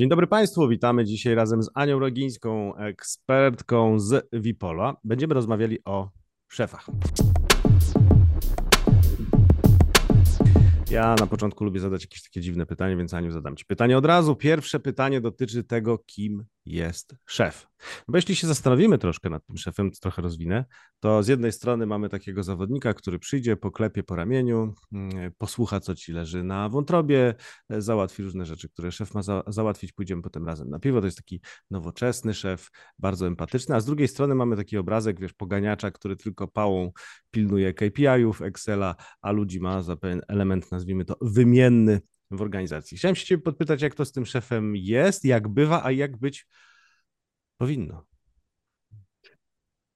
Dzień dobry Państwu, witamy dzisiaj razem z Anią Rogińską, ekspertką z Wipola. Będziemy rozmawiali o szefach. Ja na początku lubię zadać jakieś takie dziwne pytanie, więc Aniu zadam Ci pytanie od razu. Pierwsze pytanie dotyczy tego, kim jest szef. Bo jeśli się zastanowimy troszkę nad tym szefem, to trochę rozwinę, to z jednej strony mamy takiego zawodnika, który przyjdzie, poklepie po ramieniu, mm, posłucha, co ci leży na wątrobie, załatwi różne rzeczy, które szef ma za załatwić, pójdziemy potem razem na piwo. To jest taki nowoczesny szef, bardzo empatyczny, a z drugiej strony mamy taki obrazek, wiesz, poganiacza, który tylko pałą pilnuje KPI-ów, Excela, a ludzi ma za pewien element, nazwijmy to, wymienny w organizacji. Chciałem się Ciebie podpytać, jak to z tym szefem jest, jak bywa, a jak być powinno.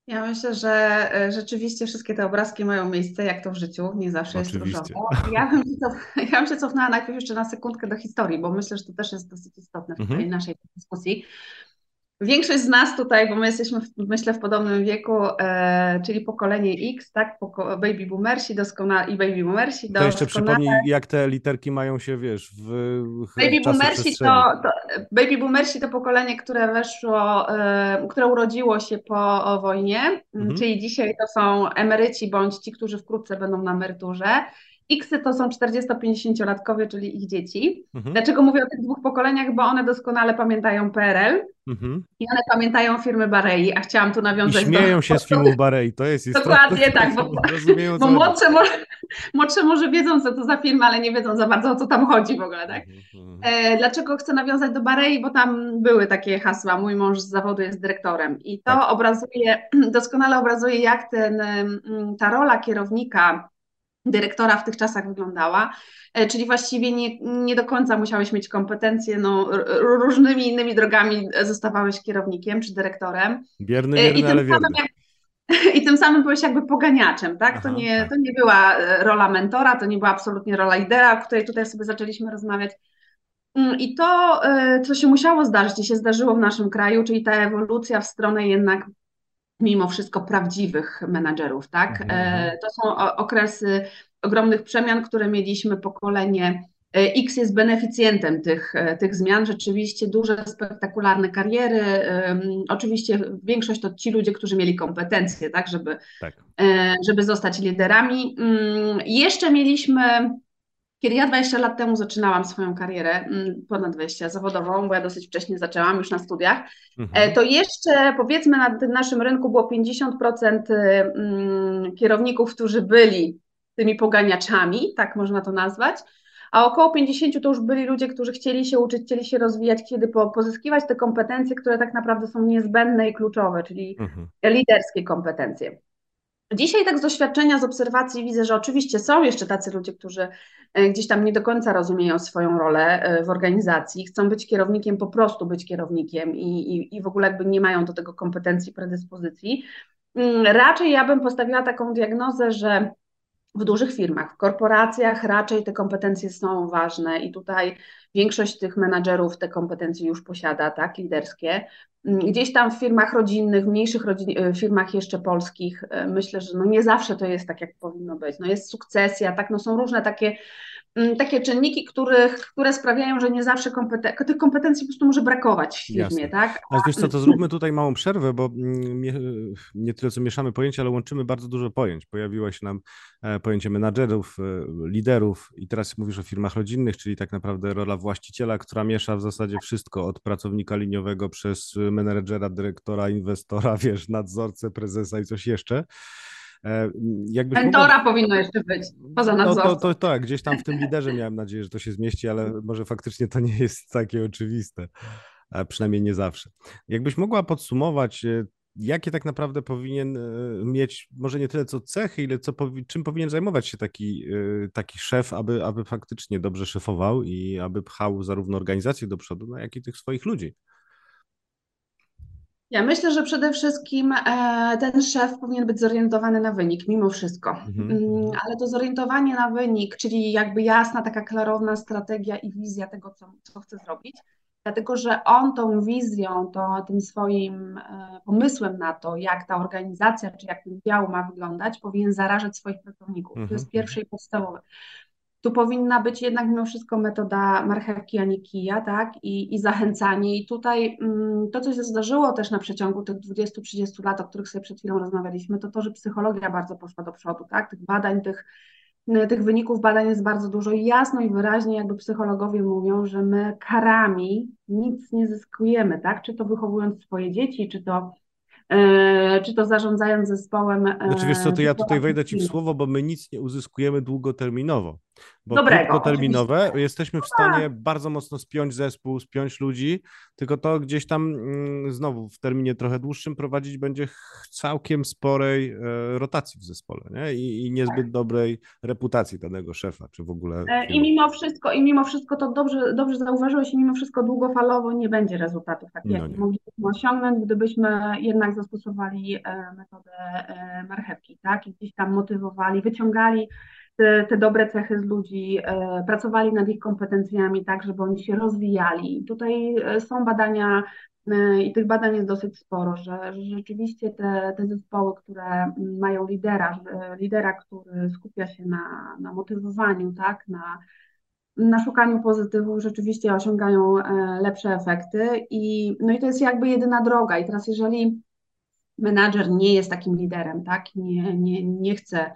Ja myślę, że e, rzeczywiście wszystkie te obrazki mają miejsce, jak to w życiu, nie zawsze Oczywiście. jest różowo. Ja bym, się cof, ja bym się cofnęła najpierw jeszcze na sekundkę do historii, bo myślę, że to też jest dosyć istotne w tej mhm. naszej dyskusji. Większość z nas tutaj, bo my jesteśmy, w, myślę, w podobnym wieku, e, czyli pokolenie X, tak? Poko baby boomersi doskonale i baby boomersi. To jeszcze przypomnij, jak te literki mają się, wiesz, w, w baby boomersi to, to, Baby boomersi to pokolenie, które weszło, e, które urodziło się po wojnie, mhm. czyli dzisiaj to są emeryci bądź ci, którzy wkrótce będą na emeryturze. Xy to są 40-50-latkowie, czyli ich dzieci. Mhm. Dlaczego mówię o tych dwóch pokoleniach? Bo one doskonale pamiętają PRL mhm. i one pamiętają firmy Barei, a chciałam tu nawiązać I śmieją do... się z filmu Barei, to jest istotne. Dokładnie tak, bo, bo młodsze, może, młodsze może wiedzą, co to za film, ale nie wiedzą za bardzo, o co tam chodzi w ogóle, tak? Mhm. E, dlaczego chcę nawiązać do Barei? Bo tam były takie hasła, mój mąż z zawodu jest dyrektorem i to tak. obrazuje, doskonale obrazuje, jak ten, ta rola kierownika dyrektora w tych czasach wyglądała, e, czyli właściwie nie, nie do końca musiałeś mieć kompetencje, no, różnymi innymi drogami zostawałeś kierownikiem czy dyrektorem. Bierny, bierny, I ale wierny. Jak, I tym samym byłeś jakby poganiaczem, tak? to, nie, tak. to nie była e, rola mentora, to nie była absolutnie rola lidera, o której tutaj sobie zaczęliśmy rozmawiać. Mm, I to, e, co się musiało zdarzyć i się zdarzyło w naszym kraju, czyli ta ewolucja w stronę jednak mimo wszystko prawdziwych menadżerów, tak? Mhm. E, to są okresy ogromnych przemian, które mieliśmy pokolenie e, X jest beneficjentem tych, e, tych zmian, rzeczywiście duże, spektakularne kariery. Oczywiście większość to ci ludzie, którzy mieli kompetencje, tak, żeby, tak. żeby zostać liderami. Mm, jeszcze mieliśmy kiedy ja 20 lat temu zaczynałam swoją karierę, mm, ponad 20 zawodową, bo ja dosyć wcześnie zaczęłam już na studiach, mhm. E, to jeszcze powiedzmy na tym naszym rynku było 50% y, mm, kierowników, którzy byli tymi poganiaczami, tak można to nazwać, a około 50 to już byli ludzie, którzy chcieli się uczyć, chcieli się rozwijać, kiedy pozyskiwać te kompetencje, które tak naprawdę są niezbędne i kluczowe, czyli mhm. liderskie kompetencje. Dzisiaj tak z doświadczenia, z obserwacji widzę, że oczywiście są jeszcze tacy ludzie, którzy e, gdzieś tam nie do końca rozumieją swoją rolę e, w organizacji, chcą być kierownikiem, po prostu być kierownikiem i, i, i w ogóle jakby nie mają do tego kompetencji, predyspozycji. Mm, raczej ja bym postawiła taką diagnozę, że w dużych firmach, w korporacjach raczej te kompetencje są ważne i tutaj większość tych menadżerów te kompetencje już posiada, tak, liderskie. Gdzieś tam w firmach rodzinnych, mniejszych rodzin, e, firmach jeszcze polskich, e, myślę, że no nie zawsze to jest tak, jak powinno być. No jest sukcesja, tak, no są różne takie Mm, takie czynniki, których, które sprawiają, że nie zawsze kompeten- tych kompetencji po prostu może brakować w firmie, Jasne. tak? A wiesz co, to zróbmy tutaj małą przerwę, bo mm, nie tyle co mieszamy pojęcia, ale łączymy bardzo dużo pojęć. Pojawiło się nam e, pojęcie menadżerów, e, liderów i teraz mówisz o firmach rodzinnych, czyli tak naprawdę rola właściciela, która miesza w zasadzie wszystko od pracownika liniowego przez menedżera, dyrektora, inwestora, wiesz, nadzorcę, prezesa i coś jeszcze. E, jakbyś Mentora mogła... powinno jeszcze być, poza nadzorcą. No to, to, to tak, gdzieś tam w tym liderze miałem nadzieję, że to się zmieści, ale może faktycznie to nie jest takie oczywiste, przynajmniej nie zawsze. Jakbyś mogła podsumować, e, jakie tak naprawdę powinien e, mieć, może nie tyle co cechy, ile co, czym powinien zajmować się taki, taki szef, aby, aby faktycznie dobrze szefował i aby pchał zarówno organizację do przodu, no, jak i tych swoich ludzi. Ja myślę, że przede wszystkim e, ten szef powinien być zorientowany na wynik, mimo wszystko. Mhm, mm, mhm. Ale to zorientowanie na wynik, czyli jakby jasna, taka klarowna strategia i wizja tego, co, co chce zrobić, dlatego że on tą wizją, to, tym swoim e, pomysłem na to, jak ta organizacja, czy jak ten dział ma wyglądać, powinien zarażać swoich pracowników. To jest mhm, pierwsze i podstawowe. Tu powinna być jednak mimo wszystko metoda marchewki, a nie kija, tak? I, i zachęcanie. I tutaj mm, to, co się zdarzyło też na przeciągu tych 20-30 lat, o których sobie przed chwilą rozmawialiśmy, to to, że psychologia bardzo poszła do przodu, tak? Tych badań, tych, tych wyników badań jest bardzo dużo i jasno i wyraźnie jakby psychologowie mówią, że my karami nic nie zyskujemy, tak? Czy to wychowując swoje dzieci, czy to E, czy to zarządzając zespołem. E, znaczy to ja tutaj wejdę Ci w słowo, bo my nic nie uzyskujemy długoterminowo. Bo Dobrego, krótkoterminowe oczywiście. jesteśmy w stanie tak. bardzo mocno spiąć zespół, spiąć ludzi, tylko to gdzieś tam mm, znowu w terminie trochę dłuższym prowadzić będzie całkiem sporej e, rotacji w zespole nie? I, i niezbyt tak. dobrej reputacji danego szefa, czy w ogóle. I mimo wszystko, i mimo wszystko to dobrze, dobrze zauważyłeś, i mimo wszystko długofalowo nie będzie rezultatów takich, no jakie moglibyśmy osiągnąć, gdybyśmy jednak zastosowali metodę marchewki, tak? I gdzieś tam motywowali, wyciągali te, dobre cechy z ludzi, e, pracowali nad ich kompetencjami tak, żeby oni się rozwijali. I tutaj e, są badania e, i tych badań jest dosyć sporo, że, że rzeczywiście te, te zespoły, które mają lidera, lidera, który skupia się na, na motywowaniu, tak, na, na szukaniu pozytywów, rzeczywiście osiągają lepsze efekty. I, no i to jest jakby jedyna droga. I teraz jeżeli menadżer nie jest takim liderem, tak, nie, nie, nie chce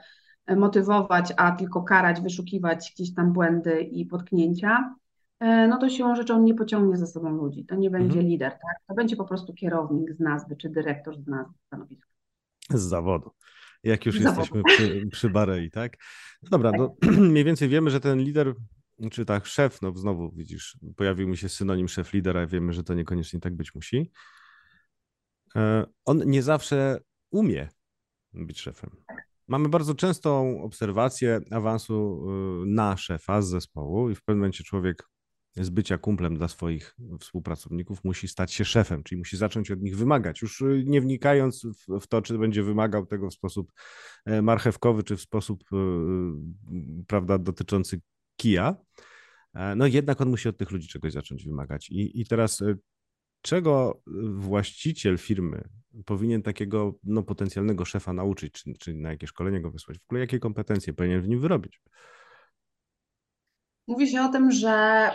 motywować, a tylko karać, wyszukiwać gdzieś tam błędy i potknięcia, e, no to siłą rzeczą nie pociągnie za sobą ludzi. To nie będzie mhm. lider, tak? To będzie po prostu kierownik z nazwy, czy dyrektor z nazwy stanowiska. Z zawodu. Jak już z jesteśmy przy, przy Barei, tak? No dobra, tak. no, mniej więcej wiemy, że ten lider, czy tak, szef, no znowu widzisz, pojawił mi się synonim szef lidera, wiemy, że to niekoniecznie tak być musi. E, on nie zawsze umie być szefem. Mamy bardzo częstą obserwację awansu y, na szefa z zespołu i w pewnym momencie człowiek z bycia kumplem dla swoich współpracowników musi stać się szefem, czyli musi zacząć od nich wymagać, już y, nie wnikając w, to, czy będzie wymagał tego w sposób e, marchewkowy, czy w sposób, y, prawda, dotyczący kija. E, no jednak on musi od tych ludzi czegoś zacząć wymagać. I, i teraz czego właściciel firmy powinien takiego no, potencjalnego szefa nauczyć, czy, czy na jakie szkolenie go wysłać? W ogóle jakie kompetencje powinien w nim wyrobić? Mówi się o tym, że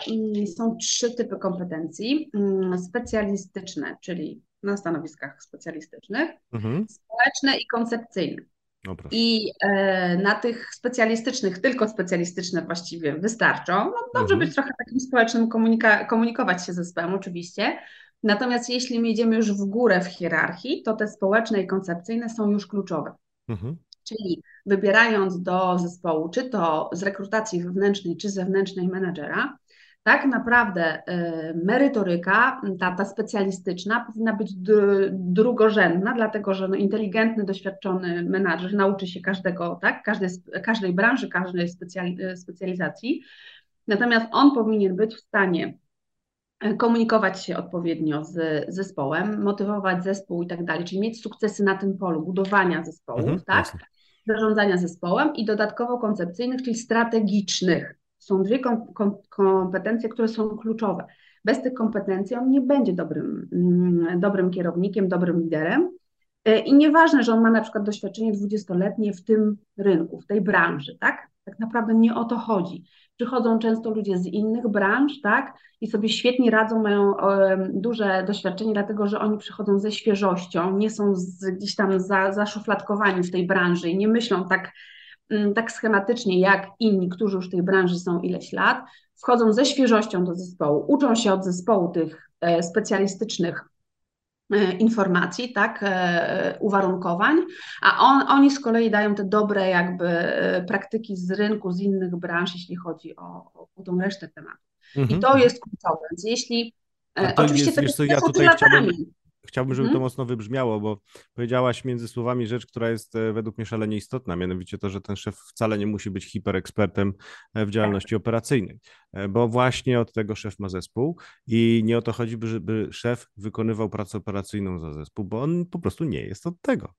mm, są trzy typy kompetencji. Mm, specjalistyczne, czyli na stanowiskach specjalistycznych, mhm. społeczne i koncepcyjne. No I e, na tych specjalistycznych, tylko specjalistyczne właściwie wystarczą. No, dobrze mhm. być trochę takim społecznym, komunika- komunikować się ze zespołem oczywiście, Natomiast jeśli my idziemy już w górę w hierarchii, to te społeczne i koncepcyjne są już kluczowe. Mhm. Czyli wybierając do zespołu, czy to z rekrutacji wewnętrznej, czy zewnętrznej menedżera, tak naprawdę y, merytoryka, ta, ta specjalistyczna powinna być drugorzędna, dlatego że no, inteligentny, doświadczony menadżer nauczy się każdego, tak, każdej, każdej branży, każdej specjalizacji, natomiast on powinien być w stanie komunikować się odpowiednio z zespołem, motywować zespół i tak dalej, czyli mieć sukcesy na tym polu budowania zespołów, mhm, tak? Jasne. Zarządzania zespołem i dodatkowo koncepcyjnych, czyli strategicznych. Są dwie kom kom kompetencje, które są kluczowe. Bez tych kompetencji on nie będzie dobrym, mm, dobrym kierownikiem, dobrym liderem. I nieważne, że on ma na przykład doświadczenie dwudziestoletnie w tym rynku, w tej branży, tak? Tak naprawdę nie o to chodzi. Przychodzą często ludzie z innych branż, tak, i sobie świetnie radzą, mają duże doświadczenie, dlatego że oni przychodzą ze świeżością, nie są z, gdzieś tam za, zaszufladkowani w tej branży i nie myślą tak, mm, tak schematycznie jak inni, którzy już w tej branży są ileś lat. Wchodzą ze świeżością do zespołu, uczą się od zespołu tych e, specjalistycznych informacji, tak, e, uwarunkowań, a on, oni z kolei dają te dobre jakby e, praktyki z rynku, z innych branż, jeśli chodzi o, o tą resztę tematu. Mhm. I to jest kluczowe. Więc jeśli oczywiście jest, wiesz, co, ja tutaj chciałbym, Chciałbym, żeby to mhm. mocno wybrzmiało, bo powiedziałaś między słowami rzecz, która jest e, według mnie szalenie istotna, mianowicie to, że ten szef wcale nie musi być hiperekspertem e, w działalności operacyjnej, e, bo właśnie od tego szef ma zespół i nie o to chodzi, żeby szef wykonywał pracę operacyjną za zespół, bo on po prostu nie jest od tego.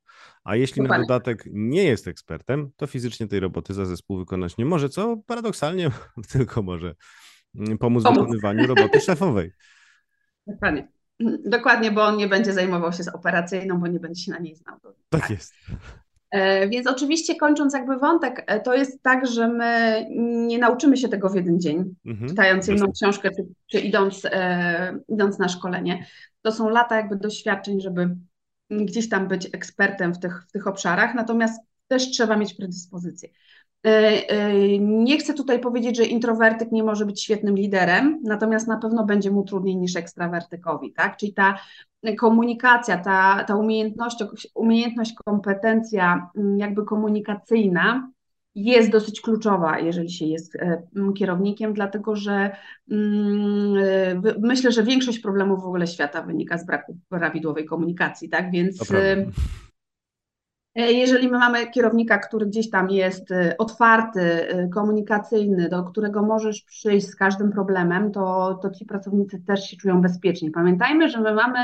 A jeśli na dodatek nie jest ekspertem, to fizycznie tej roboty za zespół wykonać nie może, co paradoksalnie tylko może mm, pomóc w wykonywaniu roboty szefowej. Dokładnie. Dokładnie, bo on nie będzie zajmował się z operacyjną, bo nie będzie się na niej znał. Tak, tak jest. E, więc oczywiście kończąc jakby wątek, e, to jest tak, że my nie nauczymy się tego w jeden dzień, mhm, czytając jedną książkę czy, czy idąc, e, idąc na szkolenie. To są lata jakby doświadczeń, żeby gdzieś tam być ekspertem w tych, w tych obszarach, natomiast też trzeba mieć predyspozycję. E, e, nie chcę tutaj powiedzieć, że introwertyk nie może być świetnym liderem, natomiast na pewno będzie mu trudniej niż ekstrawertykowi, tak? Czyli ta komunikacja, ta, ta umiejętność, umiejętność, kompetencja mm, jakby komunikacyjna jest dosyć kluczowa, jeżeli się jest e, kierownikiem, dlatego że mm, myślę, że większość problemów w ogóle świata wynika z braku prawidłowej komunikacji, tak? Więc jeżeli my mamy kierownika, który gdzieś tam jest e, otwarty, e, komunikacyjny, do którego możesz przyjść z każdym problemem, to, to ci pracownicy też się czują bezpiecznie. Pamiętajmy, że my mamy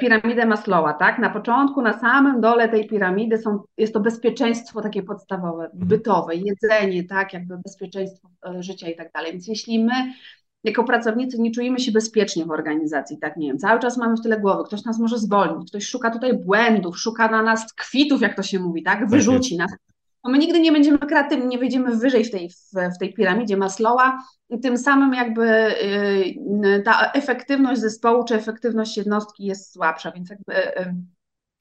piramidę Maslowa, tak? Na początku, na samym dole tej piramidy są, jest to bezpieczeństwo takie podstawowe, mhm. bytowe, jedzenie, tak? Jakby bezpieczeństwo życia i tak dalej. Więc jeśli my jako pracownicy nie czujemy się bezpiecznie w organizacji, tak nie wiem, cały czas mamy w tyle głowy, ktoś nas może zwolnić, ktoś szuka tutaj błędów, szuka na nas kwitów, jak to się mówi, tak, tak wyrzuci nas. My nigdy nie będziemy kreatywni, nie wyjdziemy wyżej w tej, w, tej piramidzie Maslowa i tym samym jakby yy, ta efektywność zespołu czy efektywność jednostki jest słabsza, więc jakby yy,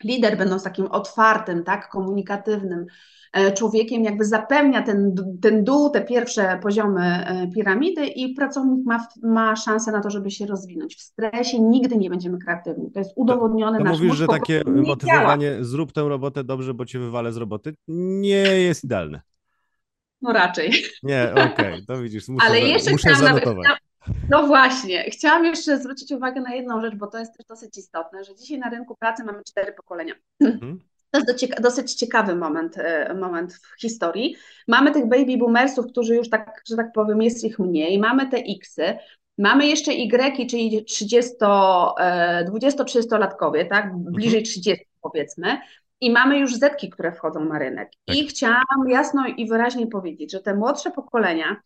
lider będąc takim otwartym, tak, komunikatywnym, E, człowiekiem jakby zapewnia ten, ten dół, te pierwsze poziomy e, piramidy i pracownik ma, ma szansę na to, żeby się rozwinąć. W stresie nigdy nie będziemy kreatywni. To jest udowodnione. To, to mówisz, że takie motywowanie, działa. zrób tę robotę dobrze, bo cię wywalę z roboty, nie jest idealne. No raczej. Nie, okej, okay, to widzisz, muszę, Ale jeszcze muszę zanotować. No właśnie, chciałam jeszcze zwrócić uwagę na jedną rzecz, bo to jest też dosyć istotne, że dzisiaj na rynku pracy mamy cztery pokolenia. Mhm. To jest dosyć ciekawy moment, e, moment w historii. Mamy tych baby boomersów, którzy już tak, że tak powiem, jest ich mniej. Mamy te Xy, mamy jeszcze Y, czyli 30, 20-30-latkowie, tak? Bliżej 30 mhm. powiedzmy. I mamy już Zetki, które wchodzą na rynek. Tak. I chciałam jasno i wyraźnie powiedzieć, że te młodsze pokolenia,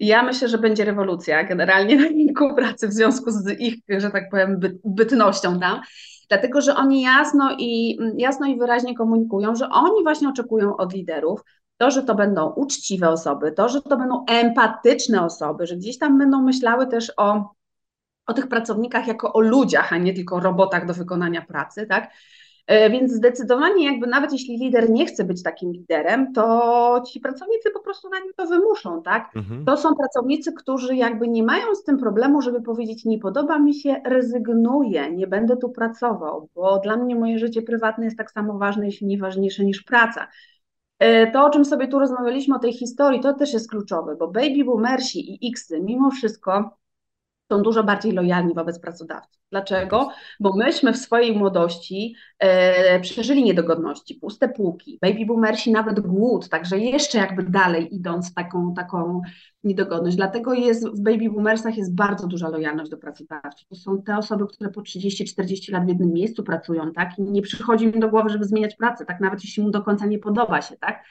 ja myślę, że będzie rewolucja generalnie na rynku pracy w związku z ich, że tak powiem, bytnością tam dlatego że oni jasno i, jasno i wyraźnie komunikują, że oni właśnie oczekują od liderów to, że to będą uczciwe osoby, to, że to będą empatyczne osoby, że gdzieś tam będą myślały też o, o tych pracownikach jako o ludziach, a nie tylko robotach do wykonania pracy, tak? E, więc zdecydowanie jakby nawet jeśli lider nie chce być takim liderem, to ci pracownicy po prostu na nim to wymuszą, tak? Mhm. To są pracownicy, którzy jakby nie mają z tym problemu, żeby powiedzieć nie podoba mi się, rezygnuję, nie będę tu pracował, bo dla mnie moje życie prywatne jest tak samo ważne, jeśli nie ważniejsze niż praca. E, to, o czym sobie tu rozmawialiśmy, o tej historii, to też jest kluczowe, bo baby boomersi i Xy mimo wszystko są dużo bardziej lojalni wobec pracodawców. Dlaczego? Bo myśmy w swojej młodości e, przeżyli niedogodności, puste półki, baby boomersi nawet głód, także jeszcze jakby dalej idąc taką, taką niedogodność. Dlatego jest w baby boomersach jest bardzo duża lojalność do pracodawców. To są te osoby, które po 30-40 lat w jednym miejscu pracują, tak? I nie przychodzi im do głowy, żeby zmieniać pracę, tak? Nawet jeśli mu do końca nie podoba się, tak?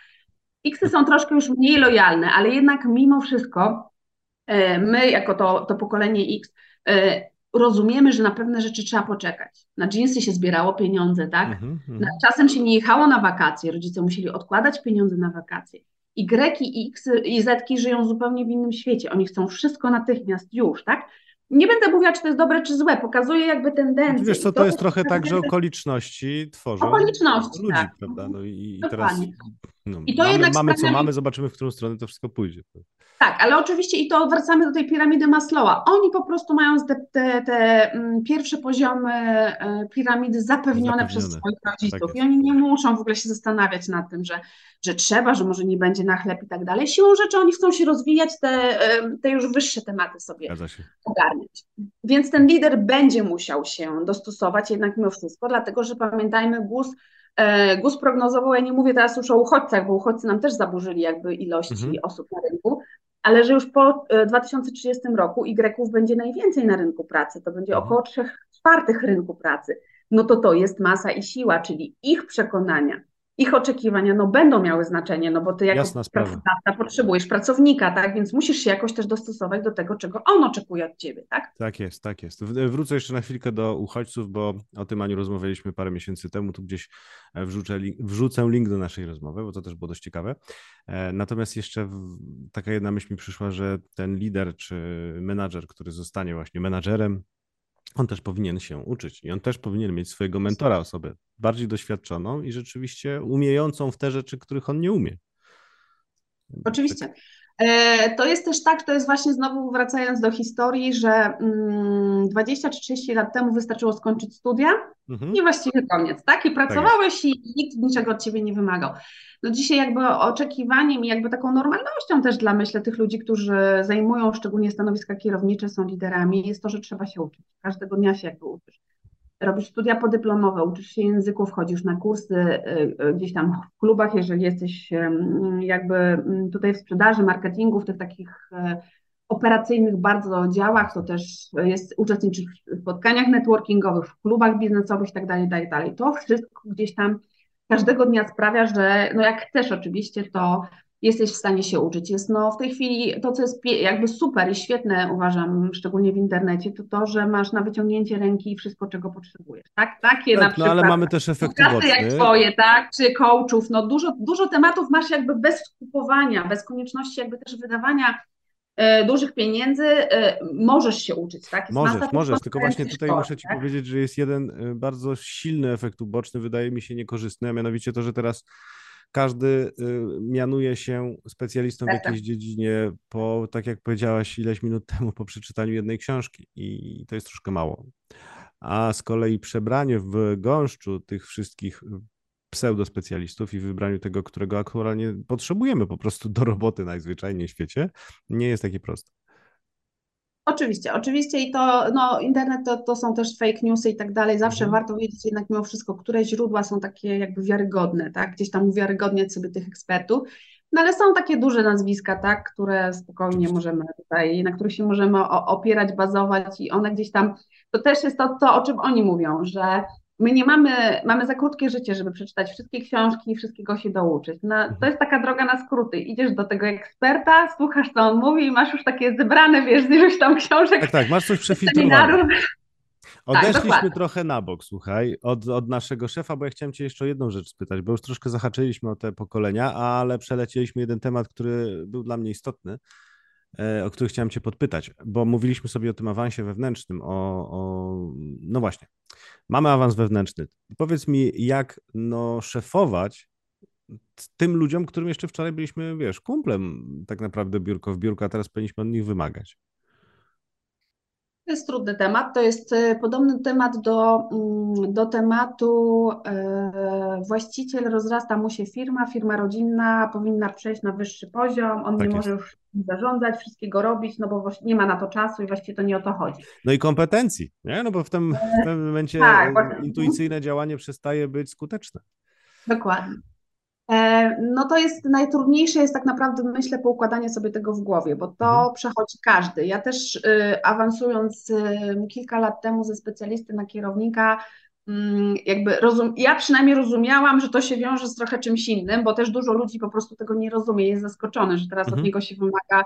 Xy są troszkę już mniej lojalne, ale jednak mimo wszystko my, jako to, to pokolenie X, e, rozumiemy, że na pewne rzeczy trzeba poczekać. Na dżinsy się zbierało pieniądze, tak? Mm -hmm. Czasem się nie jechało na wakacje, rodzice musieli odkładać pieniądze na wakacje. I Greki, X i Zetki żyją zupełnie w innym świecie. Oni chcą wszystko natychmiast już, tak? Nie będę mówiła, czy to jest dobre, czy złe. Pokazuje jakby tendencję. Wiesz co, to, to jest trochę tak, że okoliczności tworzą okoliczności, ludzi, tak. prawda? No i, i teraz no, I to mamy, jednak mamy co mamy, zobaczymy, w którą stronę to wszystko pójdzie. Tak, ale oczywiście i to wracamy do tej piramidy Maslowa. Oni po prostu mają te, te, te mm, pierwsze poziomy e, piramidy zapewnione, zapewnione. przez swoich rodziców tak i oni nie muszą w ogóle się zastanawiać nad tym, że, że trzeba, że może nie będzie na chleb i tak dalej. Siłą rzeczy oni chcą się rozwijać, te, te już wyższe tematy sobie ogarniać. Więc ten lider będzie musiał się dostosować jednak mimo wszystko, dlatego że pamiętajmy, GUS E, GUS prognozował, ja nie mówię teraz już o uchodźcach, bo uchodźcy nam też zaburzyli jakby ilości mhm. osób na rynku, ale że już po 2030 e, roku Y będzie najwięcej na rynku pracy, to będzie mhm. około 3 czwartych rynku pracy. No to to jest masa i siła, czyli ich przekonania, ich oczekiwania no, będą miały znaczenie, no bo ty jako pracodawca potrzebujesz pracownika, tak, więc musisz się jakoś też dostosować do tego, czego on oczekuje od ciebie, tak? Tak jest, tak jest. Wrócę jeszcze na chwilkę do uchodźców, bo o tym Aniu rozmawialiśmy parę miesięcy temu, tu gdzieś e, wrzucę, wrzucę link do naszej rozmowy, bo to też było dość ciekawe. E, natomiast jeszcze taka jedna myśl mi przyszła, że ten lider czy menadżer, który zostanie właśnie menadżerem, on też powinien się uczyć i on też powinien mieć swojego mentora, osobę bardziej doświadczoną i rzeczywiście umiejącą w te rzeczy, których on nie umie. Oczywiście. E, to jest też tak, to jest właśnie znowu wracając do historii, że 20 mm, czy 30 lat temu wystarczyło skończyć studia mhm. i właściwie koniec, tak? I tak pracowałeś tak i nikt niczego od ciebie nie wymagał. No dzisiaj jakby oczekiwaniem i jakby taką normalnością też dla myślę tych ludzi, którzy zajmują szczególnie stanowiska kierownicze, są liderami, jest to, że trzeba się uczyć. Każdego dnia się jakby uczysz robisz studia podyplomowe, uczysz się języków, chodzisz na kursy y, y, gdzieś tam w klubach, jeżeli jesteś jakby mm, tutaj w sprzedaży, marketingu, w tych takich operacyjnych bardzo działach, to też jest uczestniczysz w spotkaniach networkingowych, w klubach biznesowych itd., tak itd. Tak to wszystko gdzieś tam każdego dnia sprawia, że no jak chcesz oczywiście, to jesteś w stanie się uczyć. Jest no w tej chwili to, co jest jakby super i świetne, uważam, szczególnie w internecie, to to, że masz na wyciągnięcie ręki wszystko, czego potrzebujesz, tak? Takie tak, na przykład. No ale mamy też efekty boczne. jak twoje, tak? Czy coachów, no dużo, dużo tematów masz jakby bez skupowania, bez konieczności jakby też wydawania e, dużych pieniędzy, e, możesz się uczyć, tak? Jest możesz, możesz, tylko właśnie tutaj szkoły, muszę Ci tak? powiedzieć, że jest jeden e, bardzo silny efekt uboczny, wydaje mi się niekorzystny, a mianowicie to, że teraz każdy y, mianuje się specjalistą w tak, jakiejś tak. dziedzinie po, tak jak powiedziałaś ileś minut temu, po przeczytaniu jednej książki i to jest troszkę mało. A z kolei przebranie w gąszczu tych wszystkich pseudospecjalistów i wybraniu tego, którego aktualnie potrzebujemy po prostu do roboty najzwyczajniej w świecie, nie jest takie proste. Oczywiście, oczywiście i to, no internet to, to są też fake newsy i tak dalej, zawsze mhm. warto wiedzieć jednak mimo wszystko, które źródła są takie jakby wiarygodne, tak, gdzieś tam uwiarygodniać sobie tych ekspertów, no ale są takie duże nazwiska, tak, które spokojnie możemy tutaj, na których się możemy opierać, bazować i one gdzieś tam, to też jest to, to o czym oni mówią, że my nie mamy, mamy za krótkie życie, żeby przeczytać wszystkie książki i wszystkiego się douczyć. No, to mhm. jest taka droga na skróty. Idziesz do tego eksperta, słuchasz, co on mówi i masz już takie zebrane, wiesz, z iluś tam książek. Tak, tak, masz coś przefiltrowane. Odeszliśmy tak, trochę na bok, słuchaj, od, od naszego szefa, bo ja chciałem Cię jeszcze o jedną rzecz spytać, bo już troszkę zahaczyliśmy o te pokolenia, ale przelecieliśmy jeden temat, który był dla mnie istotny. E, o których chciałem Cię podpytać, bo mówiliśmy sobie o tym awansie wewnętrznym, o, o no właśnie, mamy awans wewnętrzny. Powiedz mi, jak no, szefować tym ludziom, którym jeszcze wczoraj byliśmy, wiesz, kumplem tak naprawdę biurko w biurko, a teraz powinniśmy od nich wymagać. To jest trudny temat. To jest e, podobny temat do, mm, do tematu e, właściciel, rozrasta mu się firma, firma rodzinna powinna przejść na wyższy poziom, on tak nie jest. może już zarządzać, wszystkiego robić, no bo nie ma na to czasu i właściwie to nie o to chodzi. No i kompetencji, nie? No bo w tym, w tym momencie tak, intuicyjne działanie przestaje być skuteczne. Dokładnie. E, no to jest najtrudniejsze jest tak naprawdę, myślę, poukładanie sobie tego w głowie, bo to mhm. przechodzi każdy. Ja też y, awansując kilka lat temu ze specjalisty na kierownika, mm, jakby rozum, ja przynajmniej rozumiałam, że to się wiąże z trochę czymś innym, bo też dużo ludzi po prostu tego nie rozumie, jest zaskoczony, że teraz mhm. od niego się wymaga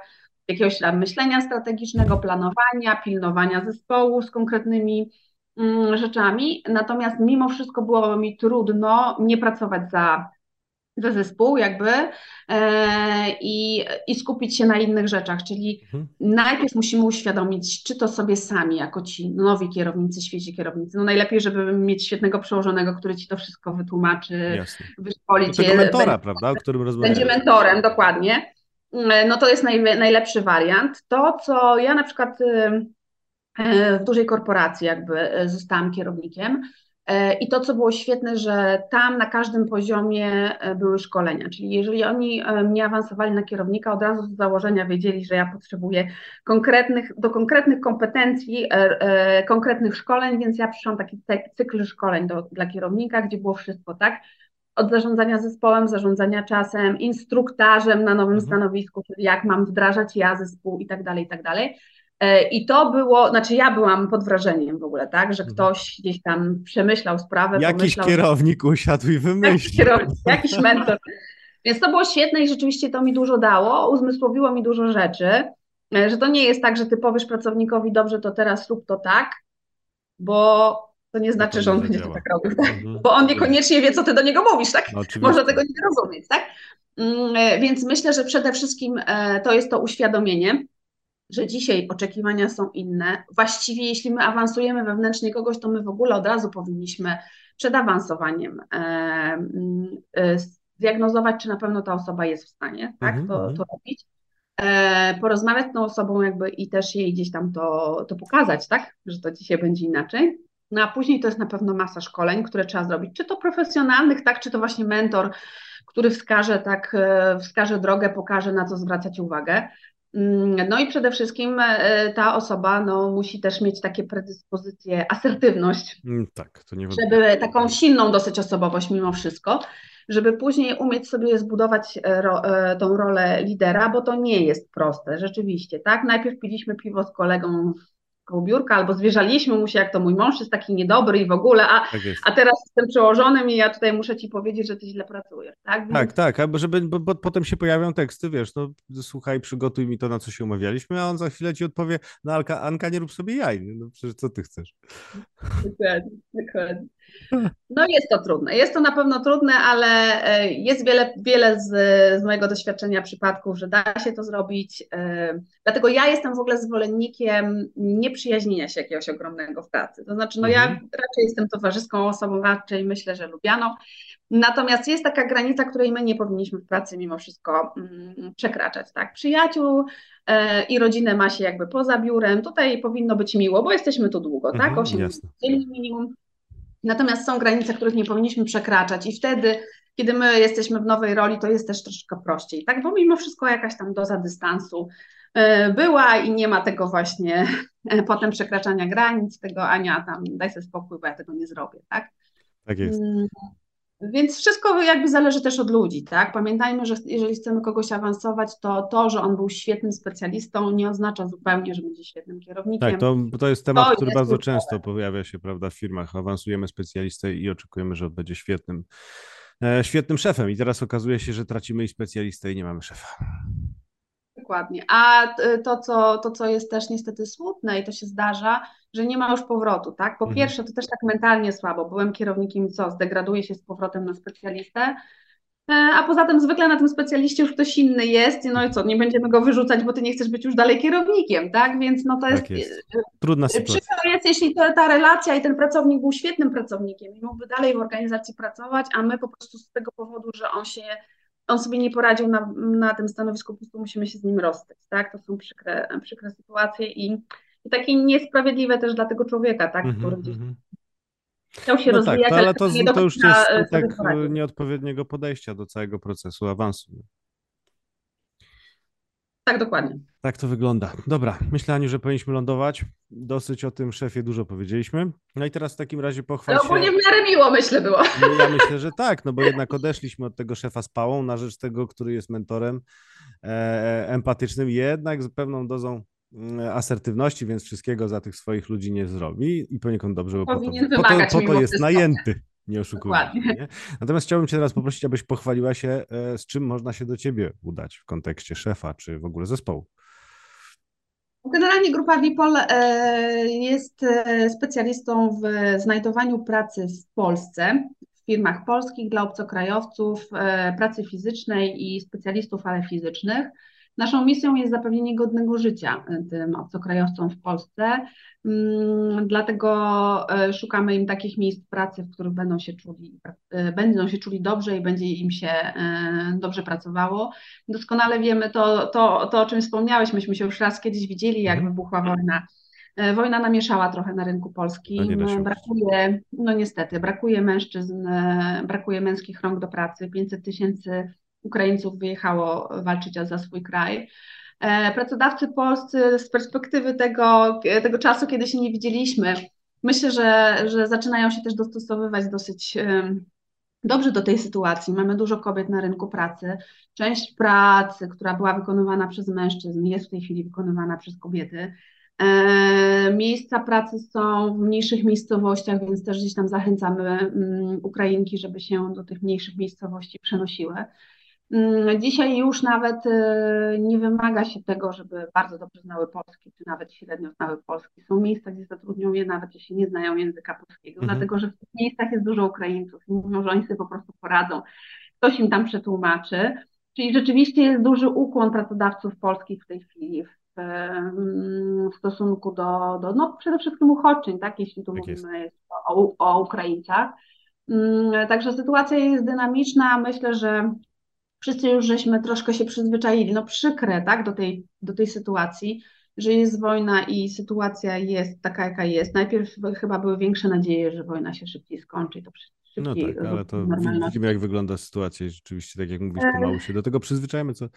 jakiegoś myślenia strategicznego, planowania, pilnowania zespołu z konkretnymi mm, rzeczami. Natomiast mimo wszystko było mi trudno nie pracować za za zespół jakby e, i, i skupić się na innych rzeczach, czyli mhm. najpierw musimy uświadomić, czy to sobie sami, jako ci nowi kierownicy, świeci kierownicy, no najlepiej, żeby mieć świetnego przełożonego, który ci to wszystko wytłumaczy, Jasne. wyszkoli cię. mentora, będzie, prawda, o którym rozmawiamy. Będzie mentorem, dokładnie. E, no to jest naj, najlepszy wariant. To, co ja na przykład e, w dużej korporacji jakby zostałam kierownikiem, I to, co było świetne, że tam na każdym poziomie e, były szkolenia, czyli jeżeli oni e, mnie awansowali na kierownika, od razu z założenia wiedzieli, że ja potrzebuję konkretnych, do konkretnych kompetencji, konkretnych szkoleń, więc ja przyszłam taki cykl szkoleń do, dla kierownika, gdzie było wszystko, tak? Od zarządzania zespołem, zarządzania czasem, instruktarzem na nowym mhm. stanowisku, czyli jak mam wdrażać ja zespół i tak dalej, i tak dalej. I to było, znaczy ja byłam pod wrażeniem w ogóle, tak, że mhm. ktoś gdzieś tam przemyślał sprawę. Jakiś pomyślał, kierownik usiadł i wymyślił. Jakiś, jakiś mentor. Więc to było świetne i rzeczywiście to mi dużo dało, uzmysłowiło mi dużo rzeczy, że to nie jest tak, że ty powiesz pracownikowi, dobrze, to teraz rób to tak, bo to nie znaczy, że on będzie to tak robił, tak? Mhm. bo on niekoniecznie wie, co ty do niego mówisz, tak? No, Może tego nie rozumieć, tak? Mm, e, więc myślę, że przede wszystkim e, to jest to uświadomienie, że dzisiaj oczekiwania są inne. Właściwie, jeśli my awansujemy wewnętrznie kogoś, to my w ogóle od razu powinniśmy przed awansowaniem e, zdiagnozować, czy na pewno ta osoba jest w stanie tak, mm -hmm. to, mhm. to robić. porozmawiać z tą osobą jakby i też jej gdzieś tam to, to pokazać, tak, że to dzisiaj będzie inaczej. No a później to jest na pewno masa szkoleń, które trzeba zrobić, czy to profesjonalnych, tak, czy to właśnie mentor, który wskaże, tak, e, wskaże drogę, pokaże na co zwracać uwagę. Mm, no i przede wszystkim e, ta osoba no, musi też mieć takie predyspozycje, asertywność. Mm, tak, to nie Żeby taką silną dosyć osobowość mimo wszystko, żeby później umieć sobie zbudować e, ro, tą rolę lidera, bo to nie jest proste, rzeczywiście, tak? Najpierw piliśmy piwo z kolegą koło biurka, albo zwierzaliśmy mu się, jak to mój mąż jest taki niedobry i w ogóle, a, tak a teraz jestem przełożonym i ja tutaj muszę ci powiedzieć, że ty źle pracujesz, tak? Więc... Tak, tak, albo żeby, bo, bo, potem się pojawią teksty, wiesz, no słuchaj, przygotuj mi to, na co się umawialiśmy, a on za chwilę ci odpowie, no Anka, Anka nie rób sobie jaj, no przecież co ty chcesz? Dokładnie, dokładnie. No jest to trudne, jest to na pewno trudne, ale e, jest wiele, wiele z, z mojego doświadczenia przypadków, że da się to zrobić. E, dlatego ja jestem w ogóle zwolennikiem nieprzyjaźnienia się jakiegoś ogromnego w pracy. To znaczy, no ja mhm. raczej jestem towarzyską osobą, raczej myślę, że lubianą. Natomiast jest taka granica, której my nie powinniśmy w pracy mimo wszystko mm, przekraczać. Tak? Przyjaciół e, i rodzinę ma się jakby poza biurem. Tutaj powinno być miło, bo jesteśmy tu długo, tak? 8 mhm, dziennie minimum. Natomiast są granice, których nie powinniśmy przekraczać i wtedy, kiedy my jesteśmy w nowej roli, to jest też troszeczkę prościej, tak? Bo mimo wszystko jakaś tam doza dystansu e, była i nie ma tego właśnie e, potem przekraczania granic, tego Ania tam daj sobie spokój, bo ja tego nie zrobię, tak? Tak jest. Więc wszystko jakby zależy też od ludzi, tak? Pamiętajmy, że jeżeli chcemy kogoś awansować, to to, że on był świetnym specjalistą, nie oznacza zupełnie, że będzie świetnym kierownikiem. Tak, to, to jest temat, to który jest bardzo często pojawia się, prawda, w firmach. Awansujemy specjalistę i oczekujemy, że on będzie świetnym, e, świetnym szefem. I teraz okazuje się, że tracimy i specjalistę i nie mamy szefa. Dokładnie. A to co, to, co jest też niestety smutne i to się zdarza, że nie ma już powrotu, tak? Po mhm. pierwsze, to też tak mentalnie słabo. Byłem kierownikiem i co, zdegraduje się z powrotem na specjalistę. E, a poza tym zwykle na tym specjaliście już ktoś inny jest, no i co, nie będziemy go wyrzucać, bo ty nie chcesz być już dalej kierownikiem, tak? Więc no to tak jest, jest. trudna sytuacja. Przykro jest, jeśli to, ta relacja i ten pracownik był świetnym pracownikiem i mógłby dalej w organizacji pracować, a my po prostu z tego powodu, że on się on sobie nie poradził na, na tym stanowisku, po prostu musimy się z nim rozstać, tak? To są przykre, przykre sytuacje i, i takie niesprawiedliwe też dla tego człowieka, tak? Mm -hmm, który gdzieś mm -hmm. chciał się no rozwijać, tak, to, ale to, to, to już jest tak nieodpowiedniego podejścia do całego procesu awansu. Tak, dokładnie. Tak to wygląda. Dobra, myślę, Aniu, że powinniśmy lądować. Dosyć o tym szefie dużo powiedzieliśmy. No i teraz w takim razie pochwal no, się... No bo nie w miarę miło, myślę, było. No, ja myślę, że tak, no bo jednak odeszliśmy od tego szefa z pałą na rzecz tego, który jest mentorem e, empatycznym, jednak z pewną dozą mm, asertywności, więc wszystkiego za tych swoich ludzi nie zrobi i poniekąd dobrze, bo po to, po to, po to jest najęty nie oszukujmy Nie? Natomiast chciałbym Cię teraz poprosić, abyś pochwaliła się, e, z czym można się do Ciebie udać w kontekście szefa, czy w ogóle zespołu. Generalnie Grupa Wipol e, jest e, specjalistą w znajdowaniu pracy w Polsce, w firmach polskich dla obcokrajowców, pracy fizycznej i specjalistów, ale fizycznych. Naszą misją jest zapewnienie godnego życia tym obcokrajowcom w Polsce. Mm, dlatego e, szukamy im takich miejsc pracy, w których będą się czuli, e, będą się czuli dobrze i będzie im się e, dobrze pracowało. Doskonale wiemy to, to, to o czym wspomniałeś, myśmy się już raz kiedyś widzieli, jak mhm. wybuchła wojna. Wojna namieszała trochę na rynku polskim. Brakuje, no niestety, brakuje mężczyzn, brakuje męskich rąk do pracy. 500 tysięcy Ukraińców wyjechało walczyć za swój kraj. E, pracodawcy polscy z perspektywy tego, tego czasu, kiedy się nie widzieliśmy, myślę, że, że zaczynają się też dostosowywać dosyć dobrze do tej sytuacji. Mamy dużo kobiet na rynku pracy. Część pracy, która była wykonywana przez mężczyzn, jest w tej chwili wykonywana przez kobiety. E, miejsca pracy są w mniejszych miejscowościach, więc też gdzieś tam zachęcamy mm, Ukrainki, żeby się do tych mniejszych miejscowości przenosiły. Mm, dzisiaj już nawet e, nie wymaga się tego, żeby bardzo dobrze znały polski, czy nawet średnio znały polski. Są miejsca, gdzie zatrudnią je nawet, jeśli nie znają języka polskiego, mhm. dlatego że w tych miejscach jest dużo Ukraińców i mówią, że oni sobie po prostu poradzą. Ktoś im tam przetłumaczy. Czyli rzeczywiście jest duży ukłon pracodawców polskich w tej chwili w, w stosunku do, do no przede wszystkim uchodźczyń, tak, jeśli tu tak mówimy jest. O, o Ukraińcach. Mm, także sytuacja jest dynamiczna. Myślę, że wszyscy już żeśmy troszkę się przyzwyczaili, no przykre, tak, do tej, do tej sytuacji, że jest wojna i sytuacja jest taka, jaka jest. Najpierw chyba były większe nadzieje, że wojna się szybciej skończy, to no tak, ale to widzimy, jak wygląda sytuacja i rzeczywiście, tak jak mówisz, pomału się do tego przyzwyczajamy, co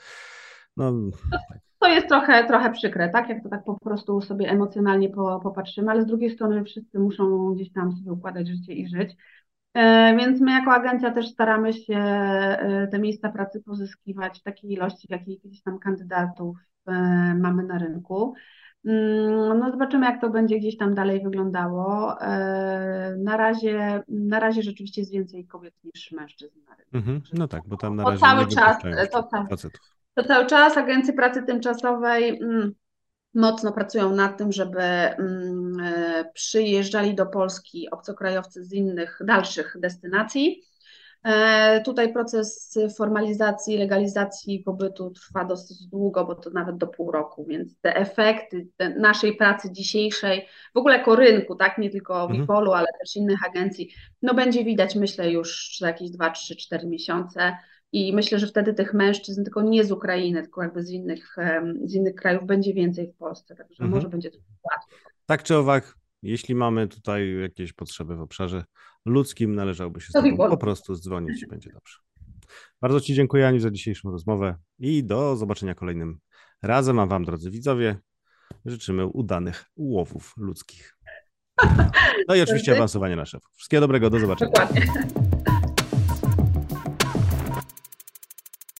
no, tak. To jest trochę, trochę przykre, tak? Jak to tak po prostu sobie emocjonalnie po, popatrzymy, ale z drugiej strony wszyscy muszą gdzieś tam sobie układać życie i żyć. E, więc my jako agencja też staramy się e, te miejsca pracy pozyskiwać w takiej ilości, w jakiej gdzieś tam kandydatów e, mamy na rynku. Mm, no zobaczymy, jak to będzie gdzieś tam dalej wyglądało. Na razie, na razie rzeczywiście jest więcej kobiet niż mężczyzn na rynku. Mhm, no tak, bo tam na razie to cały czas, to, to cały czas agencje pracy tymczasowej mm, mocno pracują nad tym, żeby mm, e, przyjeżdżali do Polski obcokrajowcy z innych dalszych destynacji. E, tutaj proces formalizacji, legalizacji pobytu trwa dosyć długo, bo to nawet do pół roku, więc te efekty te naszej pracy dzisiejszej, w ogóle jako rynku, tak, nie tylko w mhm. ale też innych agencji, no będzie widać myślę już za jakieś 2, 3, 4 miesiące. I myślę, że wtedy tych mężczyzn, tylko nie z Ukrainy, tylko jakby z innych, z innych krajów, będzie więcej w Polsce. Także mhm. może będzie to łatwiej. Tak czy owak, jeśli mamy tutaj jakieś potrzeby w obszarze ludzkim, należałoby się z po prostu dzwonić i będzie dobrze. Bardzo Ci dziękuję, Ani, za dzisiejszą rozmowę i do zobaczenia kolejnym razem. A Wam, drodzy widzowie, życzymy udanych łowów ludzkich. No i oczywiście awansowania na szefów. Wszystkiego dobrego, do zobaczenia. Dokładnie.